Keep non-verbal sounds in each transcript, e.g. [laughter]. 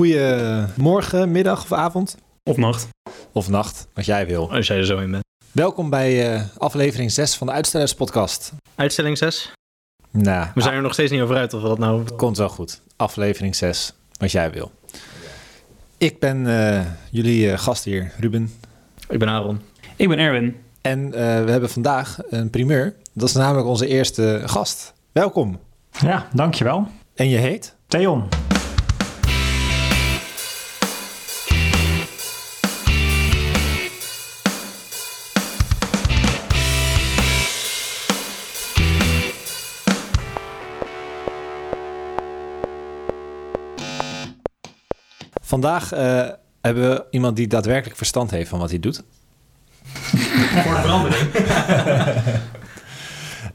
Goedemorgen, middag of avond. Of nacht, Of nacht, wat jij wil. als jij er zo in bent. Welkom bij eh, aflevering 6 van de Uitstellerspodcast. Uitstelling 6. Nou, We zijn er nog steeds niet over uit of we dat nou... komt wel goed. Aflevering 6, wat jij wil. Ik ben eh, jullie eh, gast hier, Ruben. Ik ben Aaron. Ik ben Erwin. En eh, we hebben vandaag een primeur. Dat is namelijk onze eerste gast. Welkom. Ja, dankjewel. En je heet? Theon. Vandaag eh, hebben we iemand die daadwerkelijk verstand heeft van wat hij doet. [laughs] Voor de verandering. [laughs]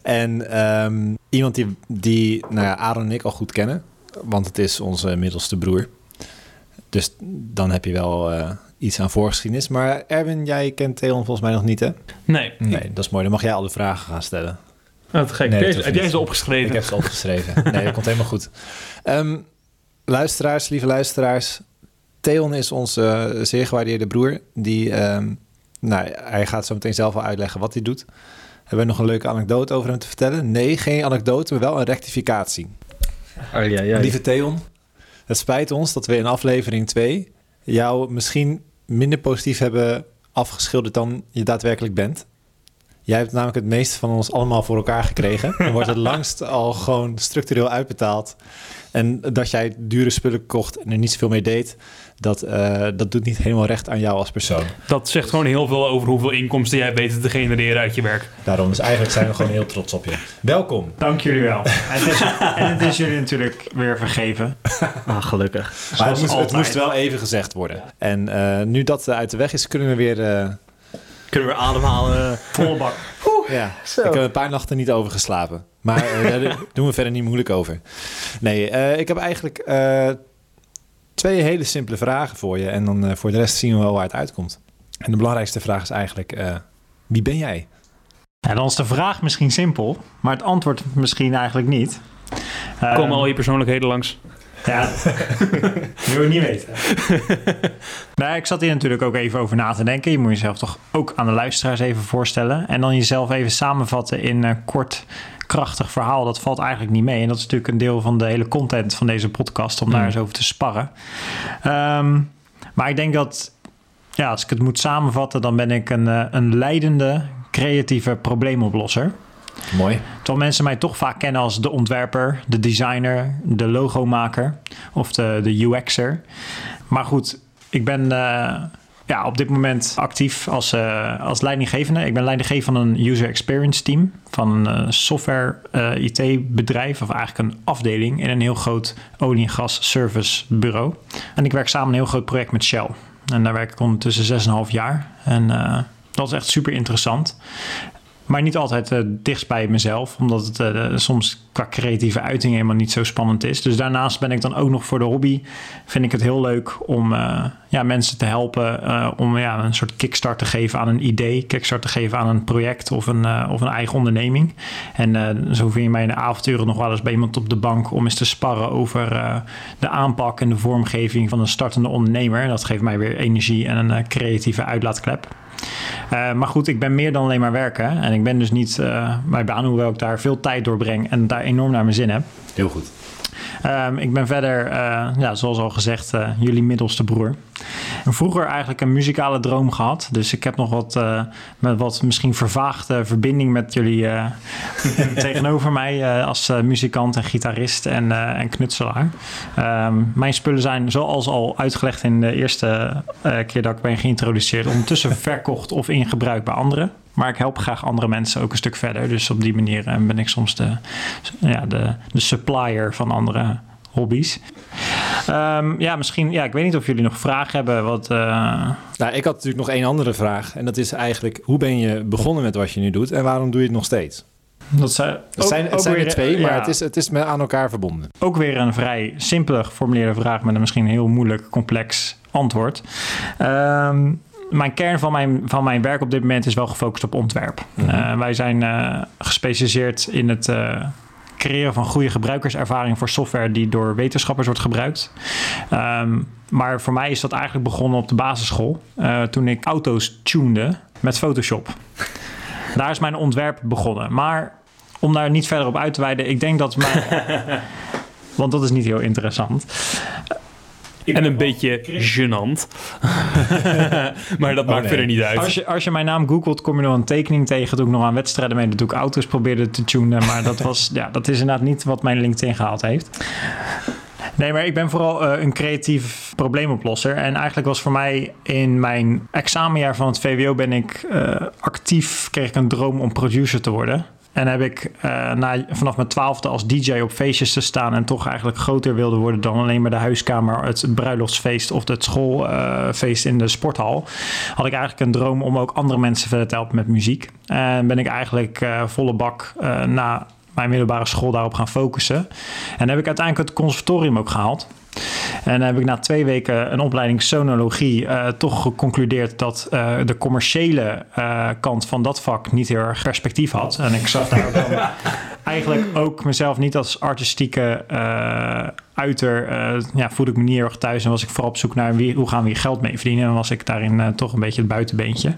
En ehm, iemand die, die nou ja, Aaron en ik al goed kennen. Want het is onze middelste broer. Dus dan heb je wel eh, iets aan voorgeschiedenis. Maar Erwin, jij kent Theon volgens mij nog niet, hè? Nee. Nee, dat is mooi. Dan mag jij al de vragen gaan stellen. Wat gek. Nee, dat Heb jij- ze opgeschreven? Ik heb ze opgeschreven. Nee, dat komt helemaal goed. Ehm, luisteraars, lieve luisteraars. Theon is onze eh, zeer gewaardeerde broer. Die, ehm, nou, hij gaat zo meteen zelf wel uitleggen wat hij doet. Hebben we nog een leuke anekdote over hem te vertellen? Nee, geen anekdote, maar wel een rectificatie. Oh, ja, ja. Lieve Theon, het spijt ons dat we in aflevering 2 jou misschien minder positief hebben afgeschilderd dan je daadwerkelijk bent. Jij hebt namelijk het meeste van ons allemaal voor elkaar gekregen. En wordt het [laughs] langst al gewoon structureel uitbetaald. En dat jij dure spullen kocht en er niet zoveel mee deed, dat, eh, dat doet niet helemaal recht aan jou als persoon. Dat zegt gewoon heel veel over hoeveel inkomsten jij weet te genereren uit je werk. Daarom, dus eigenlijk zijn we gewoon heel trots op je. Welkom. Dank jullie wel. [laughs] En het, is, en het is jullie natuurlijk weer vergeven. [laughs] Ah, gelukkig. Maar het moest, het altijd. moest wel even gezegd worden. En eh, nu dat uit de weg is, kunnen we weer... eh, Kunnen we ademhalen? Volle bak. Ja, ik heb een paar nachten niet over geslapen. Maar eh, daar [laughs] doen we verder niet moeilijk over. Nee, eh, ik heb eigenlijk eh, twee hele simpele vragen voor je. En dan eh, voor de rest zien we wel waar het uitkomt. En de belangrijkste vraag is eigenlijk, eh, wie ben jij? Ja, dan is de vraag misschien simpel, maar het antwoord misschien eigenlijk niet. Ehm, Komen al je persoonlijkheden langs. Ja, [laughs] wil je niet weten. [laughs] nou, ik zat hier natuurlijk ook even over na te denken. Je moet jezelf toch ook aan de luisteraars even voorstellen. En dan jezelf even samenvatten in een kort, krachtig verhaal. Dat valt eigenlijk niet mee. En dat is natuurlijk een deel van de hele content van deze podcast. Om daar Mm. eens over te sparren. Ehm, maar ik denk dat, ja, als ik het moet samenvatten... dan ben ik een, eh, een leidende, creatieve probleemoplosser. Mooi. Terwijl mensen mij toch vaak kennen als de ontwerper, de designer, de logomaker of de, de UX'er. Maar goed, ik ben eh, ja, op dit moment actief als, eh, als leidinggevende. Ik ben leidinggevende van een user experience team van een eh, software eh, IT-bedrijf, of eigenlijk een afdeling in een heel groot olie- en gas service bureau. En ik werk samen een heel groot project met Shell. En daar werk ik ondertussen 6,5 jaar. En dat is echt super interessant. Maar niet altijd eh dichtst bij mezelf, omdat het eh, soms qua creatieve uiting helemaal niet zo spannend is. Dus daarnaast ben ik dan ook nog voor de hobby. Vind ik het heel leuk om eh, ja, mensen te helpen eh, om ja, een soort kickstart te geven aan een idee, kickstart te geven aan een project of een, eh, of een eigen onderneming. En eh, zo vind je mij in de avonturen nog wel eens bij iemand op de bank om eens te sparren over eh, de aanpak en de vormgeving van een startende ondernemer. Dat geeft mij weer energie en een eh, creatieve uitlaatklep. Uh, maar goed, ik ben meer dan alleen maar werken. En ik ben dus niet uh, mijn baan, hoewel ik daar veel tijd doorbreng en daar enorm naar mijn zin heb. Heel goed. Um, ik ben verder, uh, ja, zoals al gezegd, uh, jullie middelste broer. Vroeger eigenlijk een muzikale droom gehad. Dus ik heb nog wat, uh, met wat misschien vervaagde verbinding met jullie [laughs] tegenover mij als muzikant en gitarist en, en knutselaar. Um, mijn spullen zijn, zoals al uitgelegd in de eerste keer dat ik ben geïntroduceerd, ondertussen [laughs] verkocht of in gebruik bij anderen. Maar ik help graag andere mensen ook een stuk verder. Dus op die manier ben ik soms de, ja, de, de supplier van andere hobby's. Um, ja, misschien, ja, ik weet niet of jullie nog vragen hebben. Wat, uh... Nou, ik had natuurlijk nog één andere vraag. En dat is eigenlijk, hoe ben je begonnen met wat je nu doet en waarom doe je het nog steeds? Dat zijn, het zijn, het zijn er twee, maar ja, het, is, het is met aan elkaar verbonden. Ook weer een vrij simpele geformuleerde vraag met een misschien heel moeilijk, complex antwoord. Um, mijn kern van mijn, van mijn werk op dit moment is wel gefocust op ontwerp. Mm -hmm. uh, wij zijn uh, gespecialiseerd in het uh, creëren van goede gebruikerservaring voor software die door wetenschappers wordt gebruikt. Ehm, maar voor mij is dat eigenlijk begonnen op de basisschool. eh, toen ik auto's tunede met Photoshop. [laughs] Daar is mijn ontwerp begonnen. Maar om daar niet verder op uit te wijden, ik denk dat mijn. [laughs] Want dat is niet heel interessant. En een beetje gênant. [laughs] maar dat maakt nee. verder niet uit. Als je, als je mijn naam googelt, kom je nog een tekening tegen. Doe ik nog aan wedstrijden mee. Dat doe ik auto's probeerde te tunen. Maar dat, was, [laughs] ja, dat is inderdaad niet wat mijn LinkedIn gehaald heeft. Nee, maar ik ben vooral eh, een creatief probleemoplosser. En eigenlijk was voor mij in mijn examenjaar van het VWO ben ik eh, actief, kreeg ik een droom om producer te worden. En heb ik eh, na, vanaf mijn twaalfde als DJ op feestjes te staan en toch eigenlijk groter wilde worden dan alleen maar de huiskamer, het bruiloftsfeest of het schoolfeest in de sporthal. Had ik eigenlijk een droom om ook andere mensen verder te helpen met muziek. En ben ik eigenlijk eh, volle bak eh, na mijn middelbare school daarop gaan focussen. En heb ik uiteindelijk het conservatorium ook gehaald. En dan heb ik na twee weken een opleiding sonologie eh, toch geconcludeerd dat eh, de commerciële eh, kant van dat vak niet heel erg perspectief had. En ik zag daar dan [laughs] eigenlijk ook mezelf niet als artistieke uiter. ja, voelde ik me niet heel erg thuis en was ik vooral op zoek naar wie, hoe gaan we hier geld mee verdienen. En was ik daarin toch een beetje het buitenbeentje.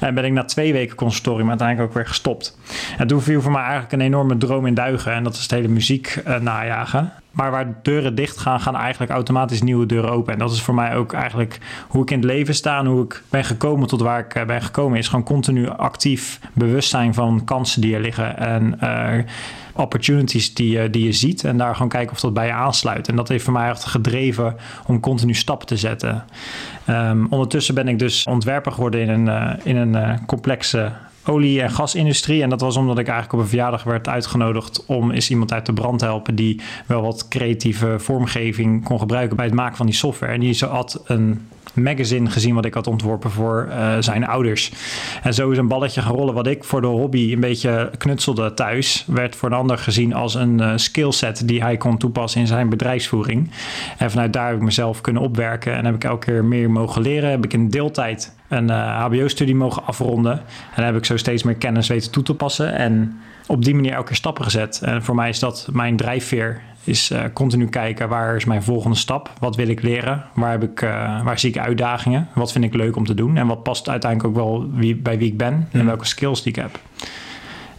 En ben ik na twee weken conservatorium uiteindelijk ook weer gestopt. En toen viel voor mij eigenlijk een enorme droom in duigen. En dat is het hele muziek najagen. Maar waar deuren dicht gaan, gaan eigenlijk automatisch nieuwe deuren open. En dat is voor mij ook eigenlijk hoe ik in het leven sta en hoe ik ben gekomen tot waar ik eh, ben gekomen. Is gewoon continu actief bewust zijn van kansen die er liggen. En eh, opportunities die, je- die je ziet. En daar gewoon kijken of dat bij je aansluit. En dat heeft voor mij echt gedreven om continu stappen te zetten. Ehm, ondertussen ben ik dus ontwerper geworden in een, eh, in een complexe olie- en gasindustrie. En dat was omdat ik eigenlijk op een verjaardag werd uitgenodigd om eens iemand uit de brand te helpen die wel wat creatieve vormgeving kon gebruiken bij het maken van die software. En die had een magazine gezien wat ik had ontworpen voor eh, zijn ouders. En zo is een balletje gaan. Wat ik voor de hobby een beetje knutselde thuis, werd voor een ander gezien als een eh, skillset die hij kon toepassen in zijn bedrijfsvoering. En vanuit daar heb ik mezelf kunnen opwerken en heb ik elke keer meer mogen leren. Heb ik in deeltijd een eh, HBO-studie mogen afronden. En heb ik zo steeds meer kennis weten toe te passen. En op die manier elke keer stappen gezet. En voor mij is dat mijn drijfveer. Is eh, continu kijken waar is mijn volgende stap? Wat wil ik leren? Waar, heb ik, eh, waar zie ik uitdagingen? Wat vind ik leuk om te doen? En wat past uiteindelijk ook wel wie, bij wie ik ben en welke skills die ik heb.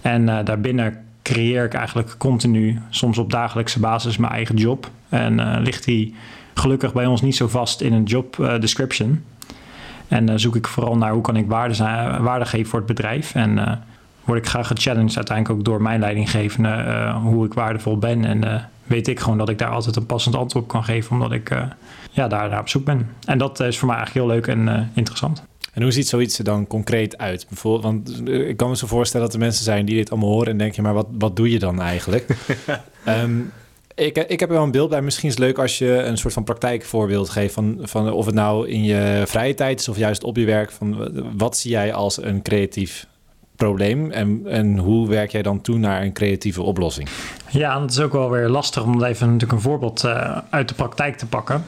En eh, daarbinnen creëer ik eigenlijk continu, soms op dagelijkse basis, mijn eigen job. En ligt die gelukkig bij ons niet zo vast in een job description. En zoek ik vooral naar hoe kan ik waarde, zijn, waarde geven voor het bedrijf. En word ik graag gechallenged uiteindelijk ook door mijn leidinggevende hoe ik waardevol ben. En weet ik gewoon dat ik daar altijd een passend antwoord op kan geven, omdat ik eh, ja, daar naar op zoek ben. En dat is voor mij eigenlijk heel leuk en eh, interessant. En hoe ziet zoiets er dan concreet uit? Bijvoorbeeld, want eh, ik kan me zo voorstellen dat er mensen zijn die dit allemaal horen en denken, maar wat, wat doe je dan eigenlijk? [laughs] Ehm, ik, ik heb er wel een beeld bij. Misschien is het leuk als je een soort van praktijkvoorbeeld geeft van, van of het nou in je vrije tijd is of juist op je werk. Van wat zie jij als een creatief probleem en, en hoe werk jij dan toe naar een creatieve oplossing? Ja, het is ook wel weer lastig om even natuurlijk een voorbeeld eh, uit de praktijk te pakken.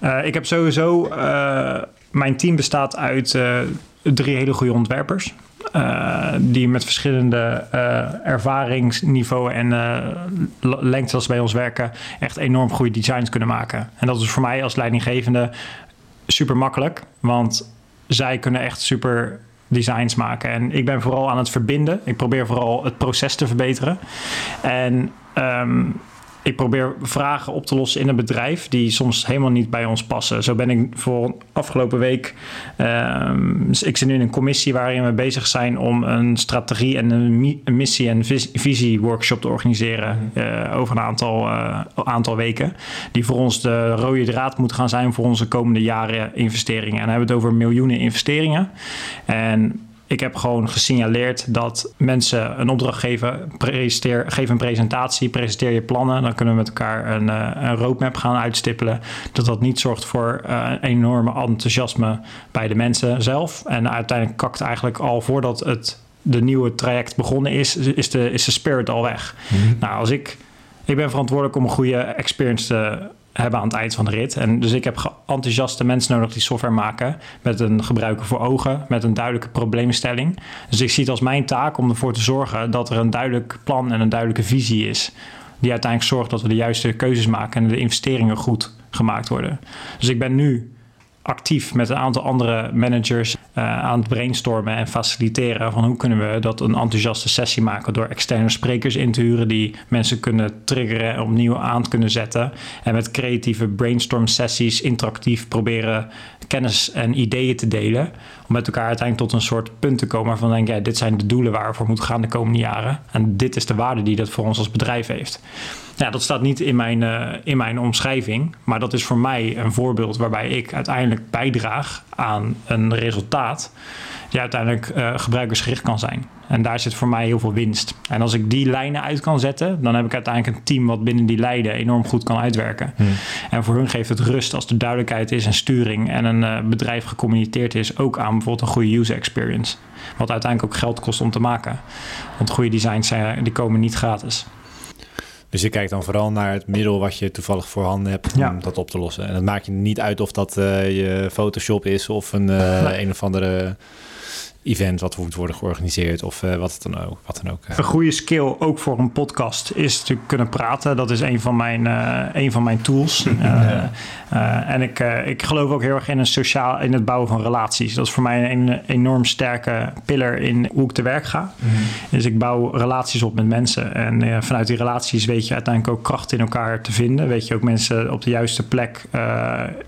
Eh, ik heb sowieso, eh, mijn team bestaat uit drie hele goede ontwerpers. die met verschillende ervaringsniveau en l- lengtes als bij ons werken echt enorm goede designs kunnen maken. En dat is voor mij als leidinggevende super makkelijk, want zij kunnen echt super designs maken. En ik ben vooral aan het verbinden. Ik probeer vooral het proces te verbeteren. En ehm, ik probeer vragen op te lossen in een bedrijf die soms helemaal niet bij ons passen. Zo ben ik voor afgelopen week. ehm, ik zit nu in een commissie waarin we bezig zijn om een strategie en een, mi- een missie- en vis- visie-workshop te organiseren eh, over een aantal, eh, aantal weken. Die voor ons de rode draad moet gaan zijn voor onze komende jaren investeringen. En dan hebben we het over miljoenen investeringen. En ik heb gewoon gesignaleerd dat mensen een opdracht geven, presenteer, geef een presentatie, presenteer je plannen. Dan kunnen we met elkaar een, eh, een roadmap gaan uitstippelen. Dat dat niet zorgt voor eh, een enorme enthousiasme bij de mensen zelf. En uiteindelijk kakt eigenlijk al voordat het de nieuwe traject begonnen is, is de, is de spirit al weg. Nou, als ik, ik ben verantwoordelijk om een goede experience te hebben aan het eind van de rit. En dus ik heb enthousiaste mensen nodig die software maken met een gebruiker voor ogen, met een duidelijke probleemstelling. Dus ik zie het als mijn taak om ervoor te zorgen dat er een duidelijk plan en een duidelijke visie is die uiteindelijk zorgt dat we de juiste keuzes maken en de investeringen goed gemaakt worden. Dus ik ben nu actief met een aantal andere managers uh, aan het brainstormen en faciliteren van hoe kunnen we dat een enthousiaste sessie maken door externe sprekers in te huren die mensen kunnen triggeren en opnieuw aan te kunnen zetten en met creatieve brainstorm sessies interactief proberen kennis en ideeën te delen. Om met elkaar uiteindelijk tot een soort punt te komen waarvan denk ja, dit zijn de doelen waar we voor moeten gaan de komende jaren. En dit is de waarde die dat voor ons als bedrijf heeft. Ja, dat staat niet in mijn, uh, in mijn omschrijving, maar dat is voor mij een voorbeeld waarbij ik uiteindelijk bijdraag aan een resultaat die uiteindelijk uh, gebruikersgericht kan zijn. En daar zit voor mij heel veel winst. En als ik die lijnen uit kan zetten, dan heb ik uiteindelijk een team wat binnen die lijnen enorm goed kan uitwerken. Hmm. En voor hun geeft het rust als er duidelijkheid is en sturing en een uh, bedrijf gecommuniceerd is, ook aan bijvoorbeeld een goede user experience. Wat uiteindelijk ook geld kost om te maken. Want goede designs zijn, die komen niet gratis. Dus je kijkt dan vooral naar het middel wat je toevallig voorhanden hebt om dat op te lossen. En het maakt je niet uit of dat uh, je Photoshop is of een, uh, een of andere event wat moet worden georganiseerd of uh, wat, dan ook, wat dan ook. Een goede skill ook voor een podcast is natuurlijk kunnen praten. Dat is een van mijn, uh, een van mijn tools. [laughs] ja. en ik, ik geloof ook heel erg in, een sociaal, in het bouwen van relaties. Dat is voor mij een enorm sterke pillar in hoe ik te werk ga. Mm -hmm. Dus ik bouw relaties op met mensen. En vanuit die relaties weet je uiteindelijk ook kracht in elkaar te vinden. Weet je ook mensen op de juiste plek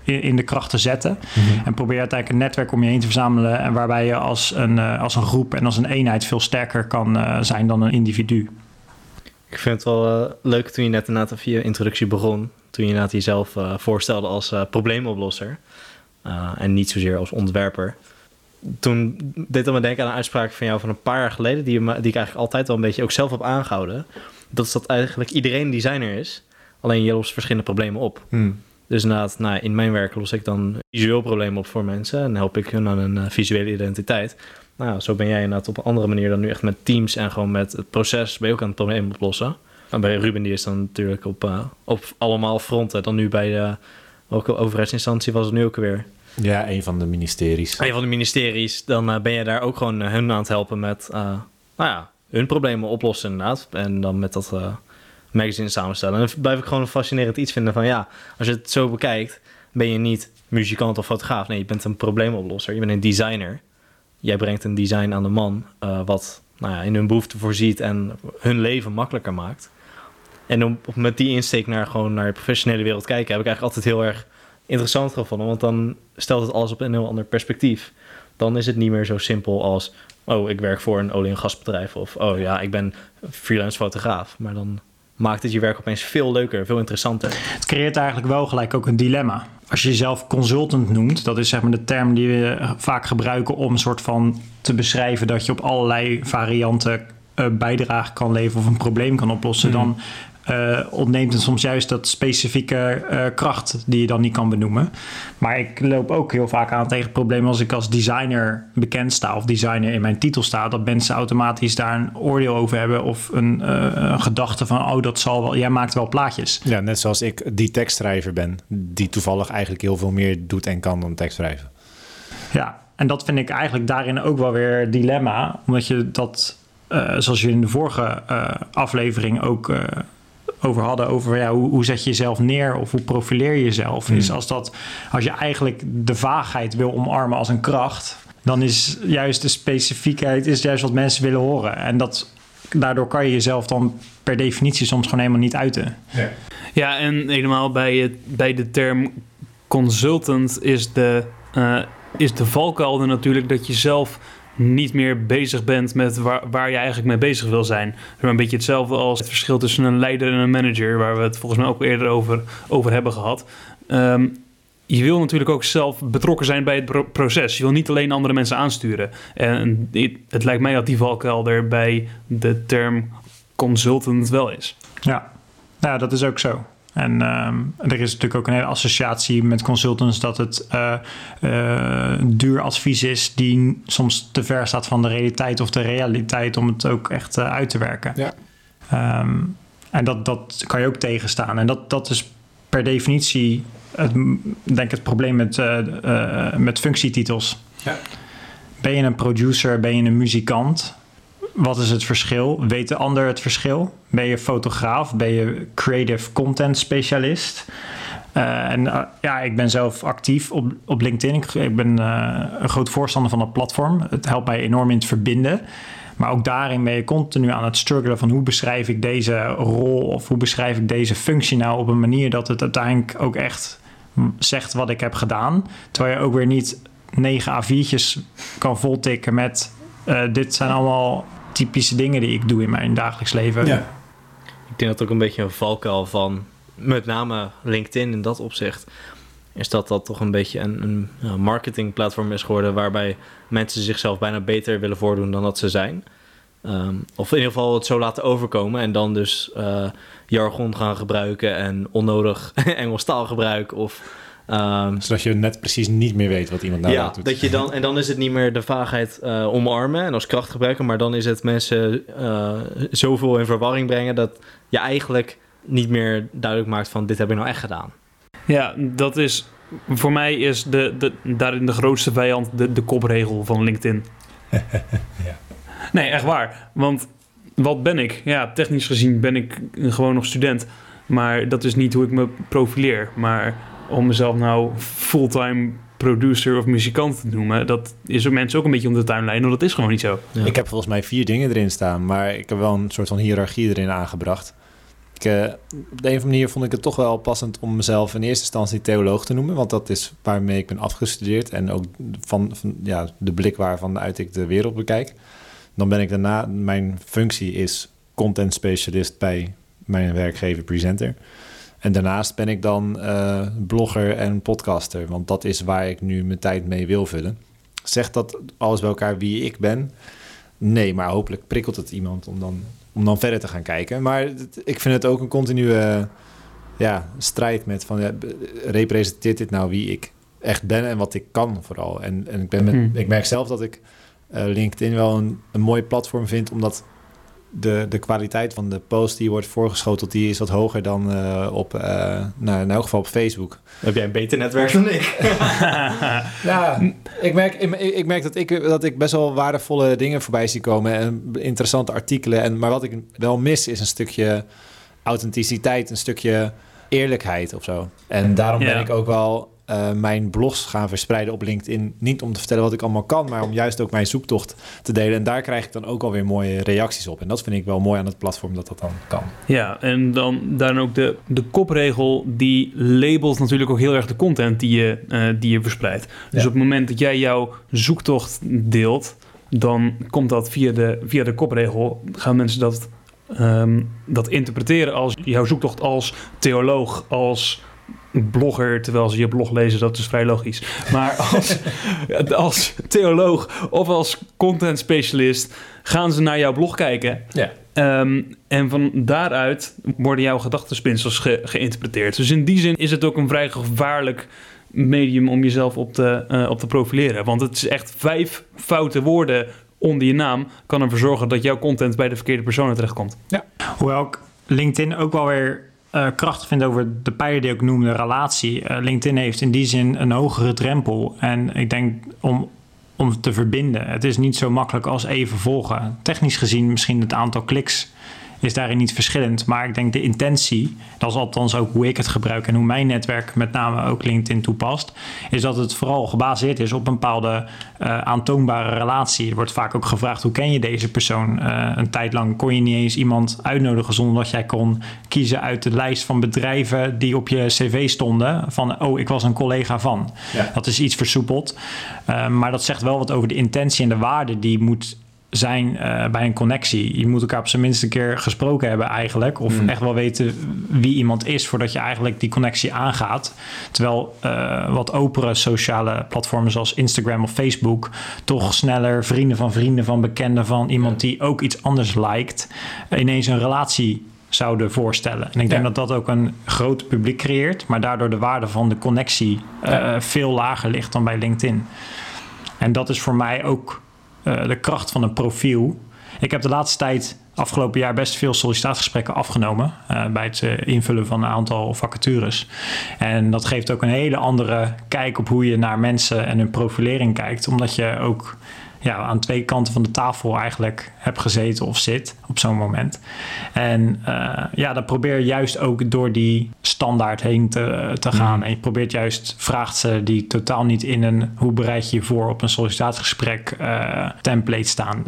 in, in, de kracht te zetten. Mm -hmm. En probeer uiteindelijk een netwerk om je heen te verzamelen. En waarbij je als een, als een groep en als een eenheid veel sterker kan uh, zijn dan een individu. Ik vind het wel uh, leuk toen je net inderdaad via je introductie begon. Toen je inderdaad jezelf uh, voorstelde als probleemoplosser. en niet zozeer als ontwerper. Toen deed dat me denken aan een uitspraak van jou van een paar jaar geleden... die, die ik eigenlijk altijd wel een beetje ook zelf heb aangehouden. Dat is dat eigenlijk iedereen designer is. Alleen je lost verschillende problemen op. Hmm. Dus inderdaad, nou, in mijn werk los ik dan visueel problemen op voor mensen... en help ik hun aan een uh, visuele identiteit nou, zo ben jij inderdaad op een andere manier dan nu echt met teams en gewoon met het proces ben je ook aan het probleem oplossen. En bij Ruben die is dan natuurlijk op, uh, op allemaal fronten. Dan nu bij de welke overheidsinstantie was het nu ook weer? Ja, een van de ministeries. Een van de ministeries. Dan uh, ben je daar ook gewoon hun aan het helpen met uh, nou ja, hun problemen oplossen inderdaad. En dan met dat magazine samenstellen. En dan blijf ik gewoon een fascinerend iets vinden van ja, als je het zo bekijkt, ben je niet muzikant of fotograaf. Nee, je bent een probleemoplosser. Je bent een designer jij brengt een design aan de man uh, wat nou ja, in hun behoefte voorziet en hun leven makkelijker maakt. En om, met die insteek naar gewoon naar de professionele wereld kijken, heb ik eigenlijk altijd heel erg interessant gevonden. Want dan stelt het alles op een heel ander perspectief. Dan is het niet meer zo simpel als, oh, ik werk voor een olie- en gasbedrijf. Of, oh ja, ik ben freelance fotograaf. Maar dan maakt het je werk opeens veel leuker, veel interessanter. Het creëert eigenlijk wel gelijk ook een dilemma. Als je jezelf consultant noemt, dat is zeg maar de term die we vaak gebruiken om een soort van te beschrijven dat je op allerlei varianten uh, bijdrage kan leveren of een probleem kan oplossen, mm. dan uh, ontneemt het soms juist dat specifieke uh, kracht die je dan niet kan benoemen. Maar ik loop ook heel vaak aan tegen problemen als ik als designer bekend sta of designer in mijn titel sta, dat mensen automatisch daar een oordeel over hebben of een, uh, een gedachte van, oh dat zal wel, jij maakt wel plaatjes. Ja, net zoals ik die tekstschrijver ben, die toevallig eigenlijk heel veel meer doet en kan dan tekstschrijven. Ja, en dat vind ik eigenlijk daarin ook wel weer dilemma, omdat je dat, zoals je in de vorige aflevering ook over hadden. Over ja, hoe, hoe zet je jezelf neer of hoe profileer je jezelf. Mm. Dus als, dat, als je eigenlijk de vaagheid wil omarmen als een kracht, dan is juist de specifiekheid is juist wat mensen willen horen. En dat, daardoor kan je jezelf dan per definitie soms gewoon helemaal niet uiten. Ja, ja en helemaal bij, het, bij de term consultant is de, uh, is de valkuil natuurlijk dat je zelf niet meer bezig bent met waar, je eigenlijk mee bezig wil zijn. een beetje hetzelfde als het verschil tussen een leider en een manager, waar we het volgens mij ook eerder over, over hebben gehad. Um, je wil natuurlijk ook zelf betrokken zijn bij het proces. Je wil niet alleen andere mensen aansturen. En het lijkt mij dat die valkuil bij de term consultant wel is. Ja, dat is ook zo. En um, er is natuurlijk ook een hele associatie met consultants dat het uh, uh, duur advies is die soms te ver staat van de realiteit of de realiteit om het ook echt uh, uit te werken. Ja. Um, en dat, dat kan je ook tegenstaan. En dat, dat is per definitie het, denk het probleem met, met functietitels. Ja. Ben je een producer, ben je een muzikant? Wat is het verschil? Weet de ander het verschil? Ben je fotograaf? Ben je creative content specialist? Uh, en uh, ja, ik ben zelf actief op, op LinkedIn. Ik, ben uh, een groot voorstander van dat platform. Het helpt mij enorm in het verbinden. Maar ook daarin ben je continu aan het struggelen van hoe beschrijf ik deze rol of hoe beschrijf ik deze functie nou op een manier dat het uiteindelijk ook echt zegt wat ik heb gedaan. Terwijl je ook weer niet negen A4'tjes kan voltikken met dit zijn allemaal typische dingen die ik doe in mijn dagelijks leven. Ja. Ik denk dat ook een beetje een valkuil van met name LinkedIn in dat opzicht, is dat dat toch een beetje een, een marketingplatform is geworden waarbij mensen zichzelf bijna beter willen voordoen dan dat ze zijn. Um, of in ieder geval het zo laten overkomen en dan dus uh, jargon gaan gebruiken en onnodig [laughs] Engels taalgebruik of... Um, Zodat je net precies niet meer weet wat iemand nou ja, doet. Dat je dan, en dan is het niet meer de vaagheid uh, omarmen en als kracht gebruiken, maar dan is het mensen uh, zoveel in verwarring brengen dat je eigenlijk niet meer duidelijk maakt van dit heb ik nou echt gedaan. Ja, dat is voor mij is de, de, daarin de grootste vijand de, de kopregel van LinkedIn. [laughs] ja. Nee, echt waar. Want wat ben ik? Ja, technisch gezien ben ik gewoon nog student. Maar dat is niet hoe ik me profileer. Maar om mezelf nou fulltime producer of muzikant te noemen, dat is er mensen ook een beetje om de tuinlijn, want dat is gewoon niet zo. Ja. Ik heb volgens mij vier dingen erin staan, maar ik heb wel een soort van hiërarchie erin aangebracht. Ik, uh, op de een of andere manier vond ik het toch wel passend om mezelf in eerste instantie theoloog te noemen, want dat is waarmee ik ben afgestudeerd en ook van, van ja, de blik waarvan uit ik de wereld bekijk. Dan ben ik daarna, mijn functie is content specialist bij mijn werkgever Presenter. En daarnaast ben ik dan uh, blogger en podcaster, want dat is waar ik nu mijn tijd mee wil vullen. Zegt dat alles bij elkaar wie ik ben? Nee, maar hopelijk prikkelt het iemand om dan, om dan verder te gaan kijken. Maar ik vind het ook een continue ja, strijd met van ja, representeert dit nou wie ik echt ben en wat ik kan vooral. En, en ik, ben met, ik merk zelf dat ik uh, LinkedIn wel een, een mooi platform vind, omdat de, de kwaliteit van de post die wordt voorgeschoteld, die is wat hoger dan uh, op, uh, nou, in elk geval op Facebook. Heb jij een beter netwerk dan ik? [laughs] ja, ik merk, ik, ik, merk dat, ik, dat ik best wel waardevolle dingen voorbij zie komen en interessante artikelen. En, maar wat ik wel mis is een stukje authenticiteit, een stukje eerlijkheid of zo. En daarom ben ik ook wel uh, mijn blogs gaan verspreiden op LinkedIn. Niet om te vertellen wat ik allemaal kan, maar om juist ook mijn zoektocht te delen. En daar krijg ik dan ook alweer mooie reacties op. En dat vind ik wel mooi aan het platform dat dat dan kan. Ja, en dan, dan ook de, de kopregel, die labelt natuurlijk ook heel erg de content die je, uh, die je verspreidt. Dus ja. op het moment dat jij jouw zoektocht deelt, dan komt dat via de, via de kopregel. Gaan mensen dat, um, dat interpreteren als jouw zoektocht als theoloog, als blogger terwijl ze je blog lezen, dat is vrij logisch. Maar [laughs] als, als theoloog of als content specialist gaan ze naar jouw blog kijken. Ja. Um, en van daaruit worden jouw gedachtenspinsels ge geïnterpreteerd. Dus in die zin is het ook een vrij gevaarlijk medium om jezelf op te, uh, op te profileren. Want het is echt vijf foute woorden onder je naam kan ervoor zorgen dat jouw content bij de verkeerde personen terechtkomt. Ja. Hoewel ik LinkedIn ook wel weer uh, krachtig vind over de pijlen die ik noemde, relatie. Uh, LinkedIn heeft in die zin een hogere drempel. En ik denk om, om te verbinden. Het is niet zo makkelijk als even volgen. Technisch gezien misschien het aantal kliks is daarin niet verschillend. Maar ik denk de intentie, dat is althans ook hoe ik het gebruik en hoe mijn netwerk met name ook LinkedIn toepast, is dat het vooral gebaseerd is op een bepaalde uh, aantoonbare relatie. Er wordt vaak ook gevraagd hoe ken je deze persoon? Uh, een tijd lang kon je niet eens iemand uitnodigen zonder dat jij kon kiezen uit de lijst van bedrijven die op je cv stonden. Van oh, ik was een collega van. Ja. Dat is iets versoepeld. Uh, maar dat zegt wel wat over de intentie en de waarde die moet zijn uh, bij een connectie. Je moet elkaar op zijn minst een keer gesproken hebben eigenlijk. Of mm. echt wel weten wie iemand is voordat je eigenlijk die connectie aangaat. Terwijl uh, wat opere sociale platformen zoals Instagram of Facebook... toch sneller vrienden van vrienden van bekenden van iemand die ook iets anders lijkt... ineens een relatie zouden voorstellen. En ik denk ja. dat dat ook een groot publiek creëert... maar daardoor de waarde van de connectie uh, ja. veel lager ligt dan bij LinkedIn. En dat is voor mij ook uh, de kracht van een profiel. Ik heb de laatste tijd, afgelopen jaar, best veel sollicitatiegesprekken afgenomen. Uh, bij het uh, invullen van een aantal vacatures. En dat geeft ook een hele andere kijk op hoe je naar mensen en hun profilering kijkt. Omdat je ook ja, aan twee kanten van de tafel eigenlijk heb gezeten of zit op zo'n moment. En uh, ja, dan probeer je juist ook door die standaard heen te, te gaan. Mm. En je probeert juist vragen te stellen die totaal niet in een hoe bereid je je voor op een sollicitatiegesprek uh, template staan.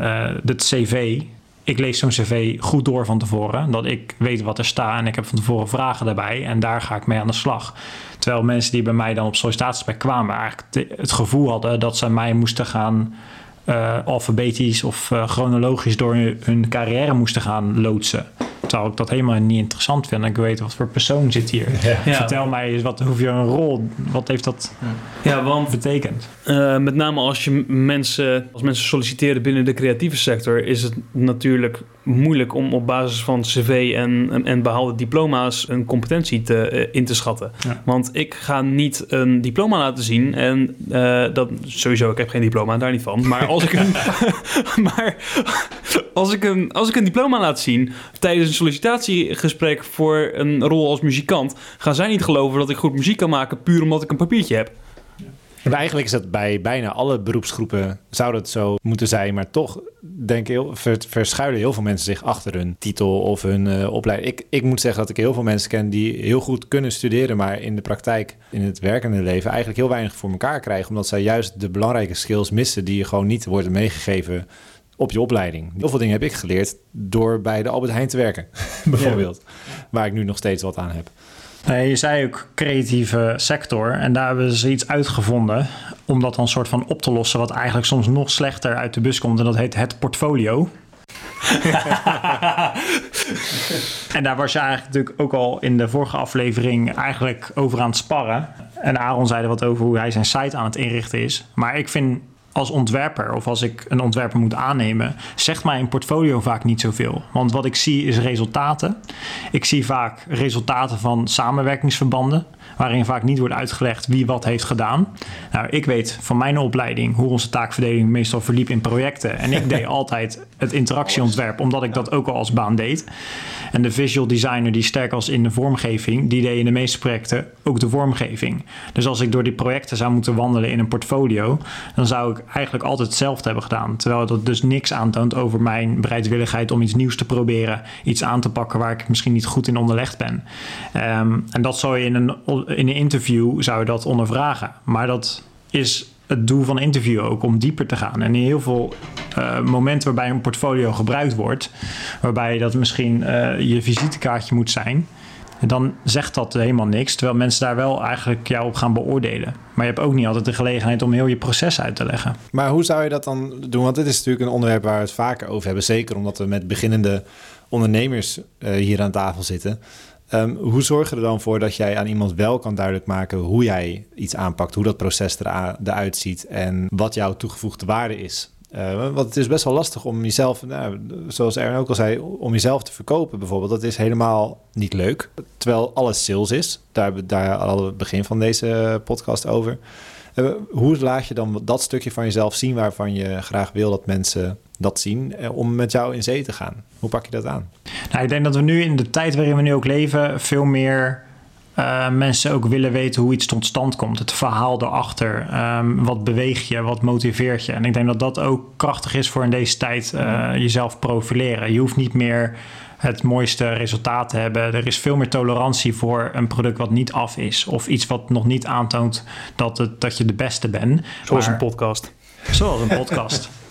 Het cv, ik lees zo'n cv goed door van tevoren. Dat ik weet wat er staat en ik heb van tevoren vragen daarbij. En daar ga ik mee aan de slag. Terwijl mensen die bij mij dan op sollicitatiegesprek kwamen... eigenlijk het gevoel hadden dat ze mij moesten gaan... Uh, alfabetisch of uh, chronologisch door hun, hun, carrière moesten gaan loodsen. Terwijl ik dat helemaal niet interessant vind. En ik weet wat voor persoon zit hier. Ja. Ja. Vertel mij eens, wat, hoef je een rol, wat heeft dat ja, want, betekend? Uh, met name als je mensen, als mensen solliciteren binnen de creatieve sector, is het natuurlijk moeilijk om op basis van cv en, en, en behaalde diploma's een competentie te, uh, in te schatten. Ja. Want ik ga niet een diploma laten zien en uh, dat sowieso, ik heb geen diploma, daar niet van. Maar als ik een, [laughs] [laughs] maar als ik een, als ik een diploma laat zien tijdens een sollicitatiegesprek voor een rol als muzikant, gaan zij niet geloven dat ik goed muziek kan maken puur omdat ik een papiertje heb. Maar eigenlijk is dat bij bijna alle beroepsgroepen zou dat zo moeten zijn. Maar toch denk ik, verschuilen heel veel mensen zich achter hun titel of hun uh, opleiding. Ik, ik moet zeggen dat ik heel veel mensen ken die heel goed kunnen studeren, maar in de praktijk, in het werkende leven, eigenlijk heel weinig voor elkaar krijgen. Omdat zij juist de belangrijke skills missen die je gewoon niet worden meegegeven op je opleiding. Heel veel dingen heb ik geleerd door bij de Albert Heijn te werken, [laughs] bijvoorbeeld. Ja. Waar ik nu nog steeds wat aan heb. Je zei ook creatieve sector. En daar hebben ze iets uitgevonden om dat dan soort van op te lossen, wat eigenlijk soms nog slechter uit de bus komt. En dat heet het portfolio. [laughs] en daar was je eigenlijk natuurlijk ook al in de vorige aflevering eigenlijk over aan het sparren. En Aaron zei er wat over hoe hij zijn site aan het inrichten is. Maar ik vind als ontwerper of als ik een ontwerper moet aannemen, zegt mij een portfolio vaak niet zoveel. Want wat ik zie is resultaten. Ik zie vaak resultaten van samenwerkingsverbanden, waarin vaak niet wordt uitgelegd wie wat heeft gedaan. Nou, ik weet van mijn opleiding hoe onze taakverdeling meestal verliep in projecten. En ik [laughs] deed altijd het interactieontwerp, omdat ik dat ook al als baan deed. En de visual designer die sterk was in de vormgeving, die deed in de meeste projecten ook de vormgeving. Dus als ik door die projecten zou moeten wandelen in een portfolio, dan zou ik eigenlijk altijd hetzelfde hebben gedaan. Terwijl dat dus niks aantoont over mijn bereidwilligheid om iets nieuws te proberen, iets aan te pakken waar ik misschien niet goed in onderlegd ben. Um, en dat zou je in een, in een interview zou dat ondervragen. Maar dat is het doel van een interview ook om dieper te gaan. En in heel veel uh, momenten waarbij een portfolio gebruikt wordt, waarbij dat misschien uh, je visitekaartje moet zijn, dan zegt dat helemaal niks. Terwijl mensen daar wel eigenlijk jou op gaan beoordelen. Maar je hebt ook niet altijd de gelegenheid om heel je proces uit te leggen. Maar hoe zou je dat dan doen? Want dit is natuurlijk een onderwerp waar we het vaker over hebben. Zeker omdat we met beginnende ondernemers uh, hier aan tafel zitten. Um, hoe zorg je er dan voor dat jij aan iemand wel kan duidelijk maken hoe jij iets aanpakt, hoe dat proces eruit ziet en wat jouw toegevoegde waarde is? Uh, want het is best wel lastig om jezelf, nou, zoals Aaron ook al zei, om jezelf te verkopen bijvoorbeeld. Dat is helemaal niet leuk. Terwijl alles sales is. Daar hebben we al het begin van deze podcast over. Uh, hoe laat je dan dat stukje van jezelf zien waarvan je graag wil dat mensen dat zien uh, om met jou in zee te gaan? Hoe pak je dat aan? Nou, ik denk dat we nu in de tijd waarin we nu ook leven veel meer uh, mensen ook willen weten hoe iets tot stand komt. Het verhaal erachter. Um, wat beweegt je? Wat motiveert je? En ik denk dat dat ook krachtig is voor in deze tijd uh, jezelf profileren. Je hoeft niet meer het mooiste resultaat te hebben. Er is veel meer tolerantie voor een product wat niet af is. Of iets wat nog niet aantoont dat, het, dat je de beste bent. Zoals maar, een podcast. Zoals een podcast. [laughs]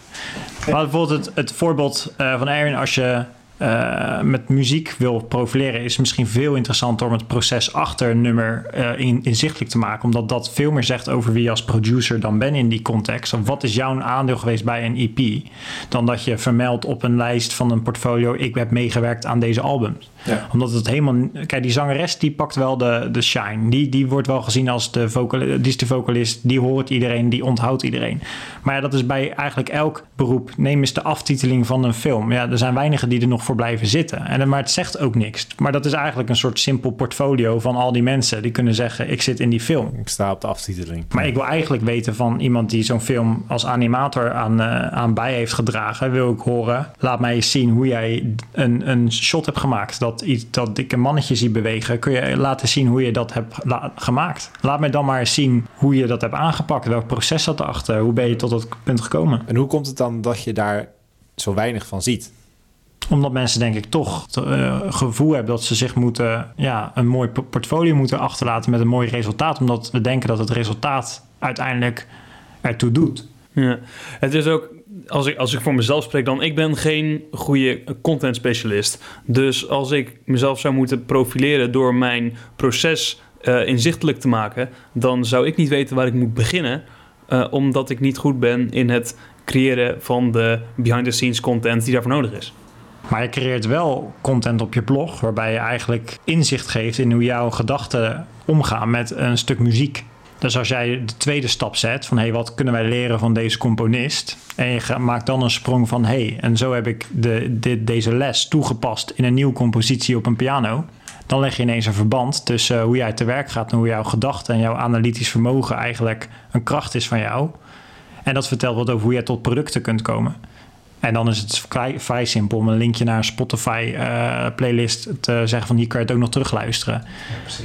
maar bijvoorbeeld het, het voorbeeld uh, van Aaron, als je uh, met muziek wil profileren, is misschien veel interessanter om het proces achter een nummer in, inzichtelijk te maken. Omdat dat veel meer zegt over wie je als producer dan bent in die context. Of wat is jouw aandeel geweest bij een EP? Dan dat je vermeldt op een lijst van een portfolio: ik heb meegewerkt aan deze albums. Ja. Omdat het helemaal. Kijk, die zangeres die pakt wel de, de shine. Die, die wordt wel gezien als de, vocal, die is de vocalist. Die hoort iedereen, die onthoudt iedereen. Maar ja, dat is bij eigenlijk elk beroep. Neem eens de aftiteling van een film. Ja, er zijn weinigen die er nog voor blijven zitten. En, maar het zegt ook niks. Maar dat is eigenlijk een soort simpel portfolio van al die mensen die kunnen zeggen: Ik zit in die film. Ik sta op de aftiteling. Maar ik wil eigenlijk weten van iemand die zo'n film als animator aan, uh, aan bij heeft gedragen. Wil ik horen, laat mij eens zien hoe jij een, een shot hebt gemaakt. Dat dat, iets, dat dikke mannetje zie bewegen, kun je laten zien hoe je dat hebt la- gemaakt. Laat mij dan maar eens zien hoe je dat hebt aangepakt. Welk proces zat erachter? Hoe ben je tot dat punt gekomen? En hoe komt het dan dat je daar zo weinig van ziet? Omdat mensen denk ik toch het eh, gevoel hebben dat ze zich moeten, ja, een mooi po- portfolio moeten achterlaten met een mooi resultaat. Omdat we denken dat het resultaat uiteindelijk ertoe doet. Ja. Het is ook, als ik, als ik voor mezelf spreek dan, ik ben geen goede content specialist. Dus als ik mezelf zou moeten profileren door mijn proces eh, inzichtelijk te maken, dan zou ik niet weten waar ik moet beginnen, eh, omdat ik niet goed ben in het creëren van de behind-the-scenes content die daarvoor nodig is. Maar je creëert wel content op je blog waarbij je eigenlijk inzicht geeft in hoe jouw gedachten omgaan met een stuk muziek. Dus als jij de tweede stap zet van hey, wat kunnen wij leren van deze componist? En je maakt dan een sprong van hey, en zo heb ik de, dit- deze les toegepast in een nieuwe compositie op een piano. Dan leg je ineens een verband tussen hoe jij te werk gaat en hoe jouw gedachten en jouw analytisch vermogen eigenlijk een kracht is van jou. En dat vertelt wat over hoe jij tot producten kunt komen. En dan is het vrij, vrij simpel om een linkje naar een Spotify eh, playlist te zeggen van hier kan je het ook nog terugluisteren.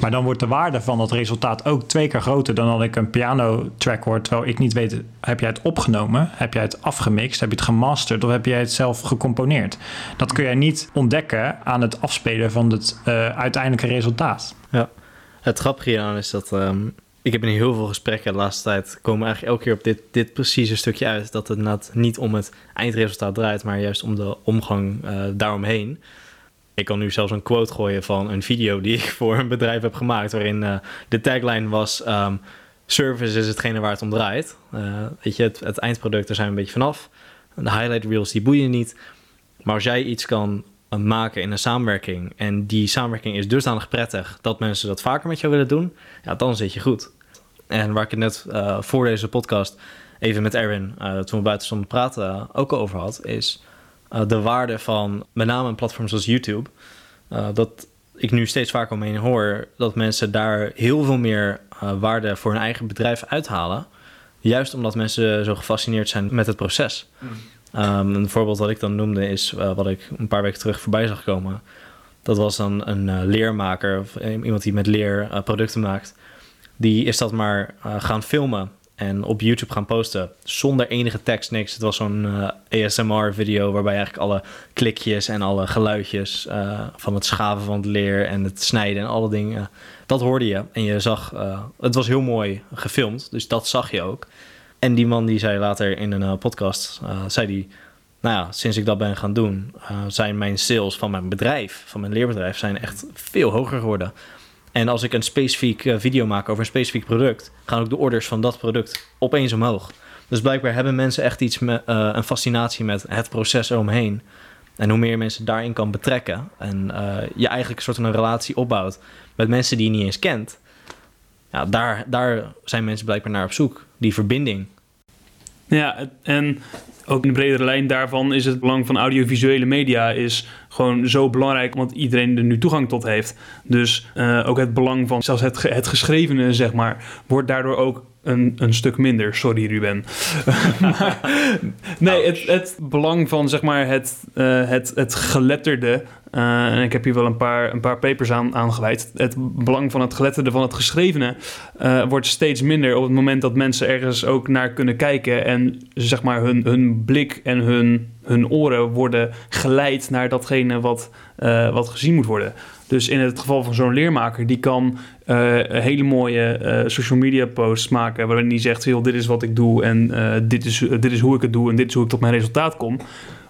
maar dan wordt de waarde van dat resultaat ook twee keer groter dan dat ik een piano track hoor. Terwijl ik niet weet, heb jij het opgenomen? Heb jij het afgemixt? Heb je het gemasterd? Of heb jij het zelf gecomponeerd? Dat kun jij niet ontdekken aan het afspelen van het eh, uiteindelijke resultaat. Het grappige hieraan is dat ehm, ik heb in heel veel gesprekken de laatste tijd komen eigenlijk elke keer op dit, dit precieze stukje uit. Dat het inderdaad niet om het eindresultaat draait, maar juist om de omgang eh, daaromheen. Ik kan nu zelfs een quote gooien van een video die ik [laughs] voor een bedrijf heb gemaakt, waarin eh, de tagline was: ehm, Service is hetgene waar het om draait. Eh, weet je, het, het eindproduct, daar zijn we een beetje vanaf. De highlight reels, die boeien niet. Maar als jij iets kan maken in een samenwerking en die samenwerking is dusdanig prettig dat mensen dat vaker met jou willen doen, ja, dan zit je goed. En waar ik het net eh, voor deze podcast even met Erwin, eh, toen we buiten stonden praten, eh, ook over had, is de waarde van met name een platform zoals YouTube. Dat ik nu steeds vaker omheen hoor dat mensen daar heel veel meer waarde voor hun eigen bedrijf uithalen. Juist omdat mensen zo gefascineerd zijn met het proces. Um, een voorbeeld dat ik dan noemde is uh, wat ik een paar weken terug voorbij zag komen. Dat was dan een uh, leermaker, of iemand die met leer uh, producten maakt. Die is dat maar uh, gaan filmen en op YouTube gaan posten zonder enige tekst, niks. Het was zo'n uh, ASMR-video waarbij eigenlijk alle klikjes en alle geluidjes uh, van het schaven van het leer en het snijden en alle dingen, dat hoorde je. En je zag, het was heel mooi gefilmd, dus dat zag je ook. En die man die zei later in een podcast, zei die, nou ja, sinds ik dat ben gaan doen, zijn mijn sales van mijn bedrijf, van mijn leerbedrijf, zijn echt veel hoger geworden. En als ik een specifiek uh, video maak over een specifiek product, gaan ook de orders van dat product opeens omhoog. Dus blijkbaar hebben mensen echt iets met uh, een fascinatie met het proces eromheen. En hoe meer mensen daarin kan betrekken en uh, je eigenlijk een soort van een relatie opbouwt met mensen die je niet eens kent, ja, daar, daar zijn mensen blijkbaar naar op zoek. Die verbinding. Ja, en ook in de bredere lijn daarvan is het belang van audiovisuele media is gewoon zo belangrijk, omdat iedereen er nu toegang tot heeft. Dus uh, ook het belang van zelfs het, het geschrevene, zeg maar, wordt daardoor ook een, een stuk minder. Sorry, Ruben. maar, nee, het, het, belang van zeg maar het, uh, het, het geletterde. Uh, en ik heb hier wel een paar, een paar papers aan, aan gewijd. Het belang van het geletterde, van het geschrevene, uh, wordt steeds minder op het moment dat mensen ergens ook naar kunnen kijken. En zeg maar hun, hun blik en hun, hun oren worden geleid naar datgene wat, wat gezien moet worden. Dus in het geval van zo'n leermaker, die kan uh, hele mooie uh, social media posts maken. waarin hij zegt: dit is wat ik doe en uh, dit, is, dit is hoe ik het doe en dit is hoe ik tot mijn resultaat kom.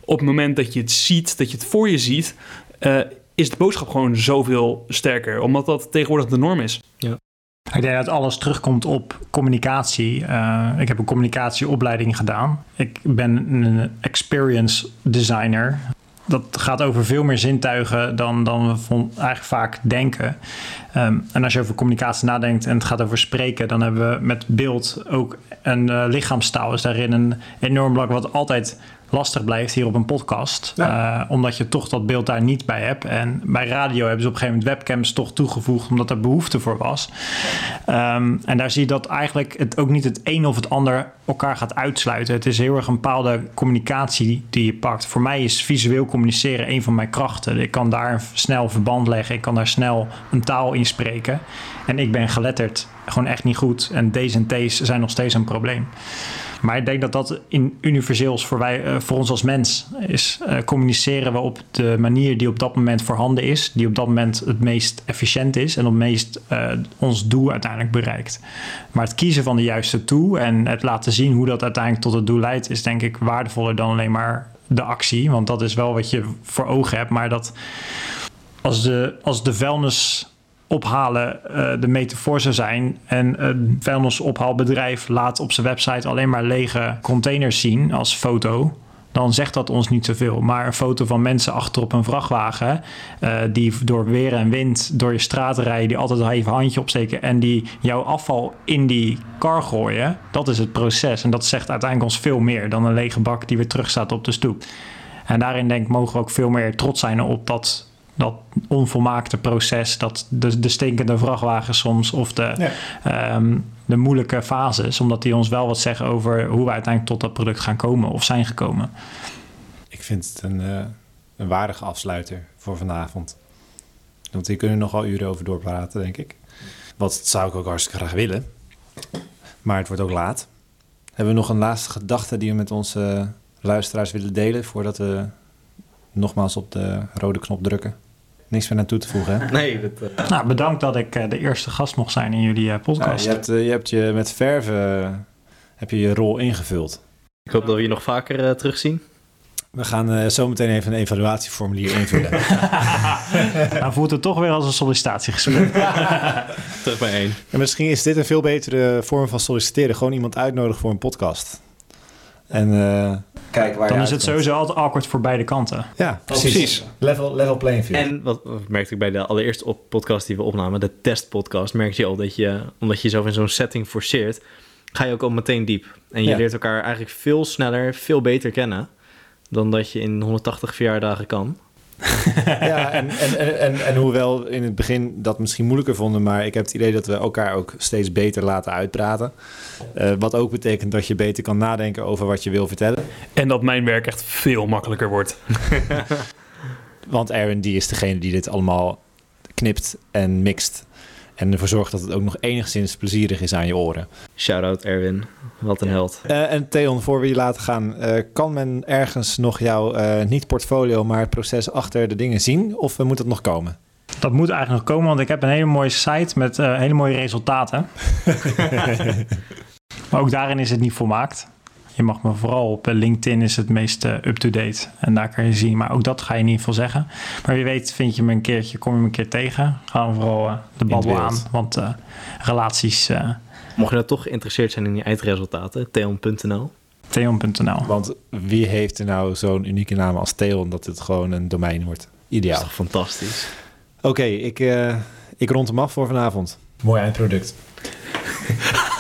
Op het moment dat je het ziet, dat je het voor je ziet, is de boodschap gewoon zoveel sterker, omdat dat tegenwoordig de norm is. Ja. Ik denk dat alles terugkomt op communicatie. Ik heb een communicatieopleiding gedaan. Ik ben een experience designer. Dat gaat over veel meer zintuigen dan, dan we eigenlijk vaak denken. Um, en als je over communicatie nadenkt en het gaat over spreken, dan hebben we met beeld ook een uh, lichaamstaal. Is daarin een enorm belang wat altijd lastig blijft hier op een podcast. Ja. Eh, omdat je toch dat beeld daar niet bij hebt. En bij radio hebben ze op een gegeven moment webcams toch toegevoegd, omdat er behoefte voor was. Ehm, en daar zie je dat eigenlijk het ook niet het een of het ander elkaar gaat uitsluiten. Het is heel erg een bepaalde communicatie die je pakt. Voor mij is visueel communiceren een van mijn krachten. Ik kan daar snel verband leggen. Ik kan daar snel een taal in spreken. En ik ben geletterd gewoon echt niet goed. En D's en T's zijn nog steeds een probleem. Maar ik denk dat dat in universeel is voor, wij, eh, voor ons als mens. Is eh, communiceren we op de manier die op dat moment voorhanden is. Die op dat moment het meest efficiënt is. En het meest eh, ons doel uiteindelijk bereikt. Maar het kiezen van de juiste toe en het laten zien hoe dat uiteindelijk tot het doel leidt. Is denk ik waardevoller dan alleen maar de actie. Want dat is wel wat je voor ogen hebt. Maar dat als de, als de vuilnis ophalen eh, de metafoor zou zijn. En een vuilnisophaalbedrijf laat op zijn website alleen maar lege containers zien als foto. Dan zegt dat ons niet zoveel. Maar een foto van mensen achterop een vrachtwagen. eh, die door weer en wind door je straat rijden. Die altijd even een handje opsteken. En die jouw afval in die kar gooien. Dat is het proces. En dat zegt uiteindelijk ons veel meer dan een lege bak die weer terug staat op de stoep. En daarin denk ik mogen we ook veel meer trots zijn op dat, dat onvolmaakte proces. Dat de, de stinkende vrachtwagens soms of de, Ja. ehm, de moeilijke fases. Omdat die ons wel wat zeggen over hoe we uiteindelijk tot dat product gaan komen of zijn gekomen. Ik vind het een, eh, een waardige afsluiter voor vanavond. Want hier kunnen we nog wel uren over doorpraten, denk ik. Wat zou ik ook hartstikke graag willen. Maar het wordt ook laat. Hebben we nog een laatste gedachte die we met onze luisteraars willen delen... voordat we nogmaals op de rode knop drukken? Niks meer aan toe te voegen, hè? [laughs] Nee, dat, eh, Nou, bedankt dat ik eh, de eerste gast mocht zijn in jullie eh, Ja, podcast. je, hebt, je hebt je met verven eh, heb je, je rol ingevuld. ik hoop dat we je nog vaker eh, terugzien. We gaan eh, zo meteen even een evaluatieformulier invullen. [laughs] Nou voelt het toch weer als een sollicitatiegesprek. [laughs] Terug bij één. En misschien is dit een veel betere vorm van solliciteren. Gewoon iemand uitnodigen voor een podcast. En eh kijken waar Dan is het sowieso altijd awkward voor beide kanten. Ja, precies. precies. Level, level playing field. En wat, wat merkte ik bij de allereerste op podcast die we opnamen, de testpodcast, merkte je al dat je, omdat je jezelf in zo'n setting forceert, ga je ook al meteen diep. En je Ja. leert elkaar eigenlijk veel sneller, veel beter kennen dan dat je in 180 verjaardagen kan. [laughs] ja, en, en, en, en, hoewel in het begin dat misschien moeilijker vonden, maar ik heb het idee dat we elkaar ook steeds beter laten uitpraten. Eh, wat ook betekent dat je beter kan nadenken over wat je wil vertellen. En dat mijn werk echt veel makkelijker wordt. [laughs] Want Aaron die is degene die dit allemaal knipt en mixt. En ervoor zorgt dat het ook nog enigszins plezierig is aan je oren. Shout-out Erwin, wat een held. Eh, en Theon, voor we je laten gaan, eh, kan men ergens nog jouw, eh, niet portfolio, maar het proces achter de dingen zien? Of moet het nog komen? Dat moet eigenlijk nog komen, want ik heb een hele mooie site met hele mooie resultaten. [laughs] maar ook daarin is het niet volmaakt. Je mag me vooral op eh, LinkedIn is het meest eh, up-to-date. En daar kan je zien. Maar ook dat ga je niet veel zeggen. Maar wie weet vind je me een keertje, kom je me een keer tegen. Gaan we vooral eh, de babbel aan. Want eh, relaties, eh Mocht je nou toch geïnteresseerd zijn in je eindresultaten, theon.nl. theon.nl. Want wie heeft er nou zo'n unieke naam als Theon dat het gewoon een domein wordt? Dat Ideaal. is toch fantastisch. Oké, ik, eh, ik rond hem af voor vanavond. Mooi eindproduct. [laughs]